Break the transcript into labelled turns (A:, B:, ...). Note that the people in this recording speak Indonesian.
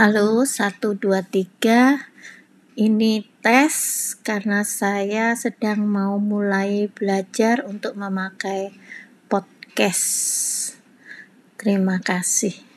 A: Halo, 1, 2, 3. Ini tes karena saya sedang mau mulai belajar untuk memakai podcast. Terima kasih.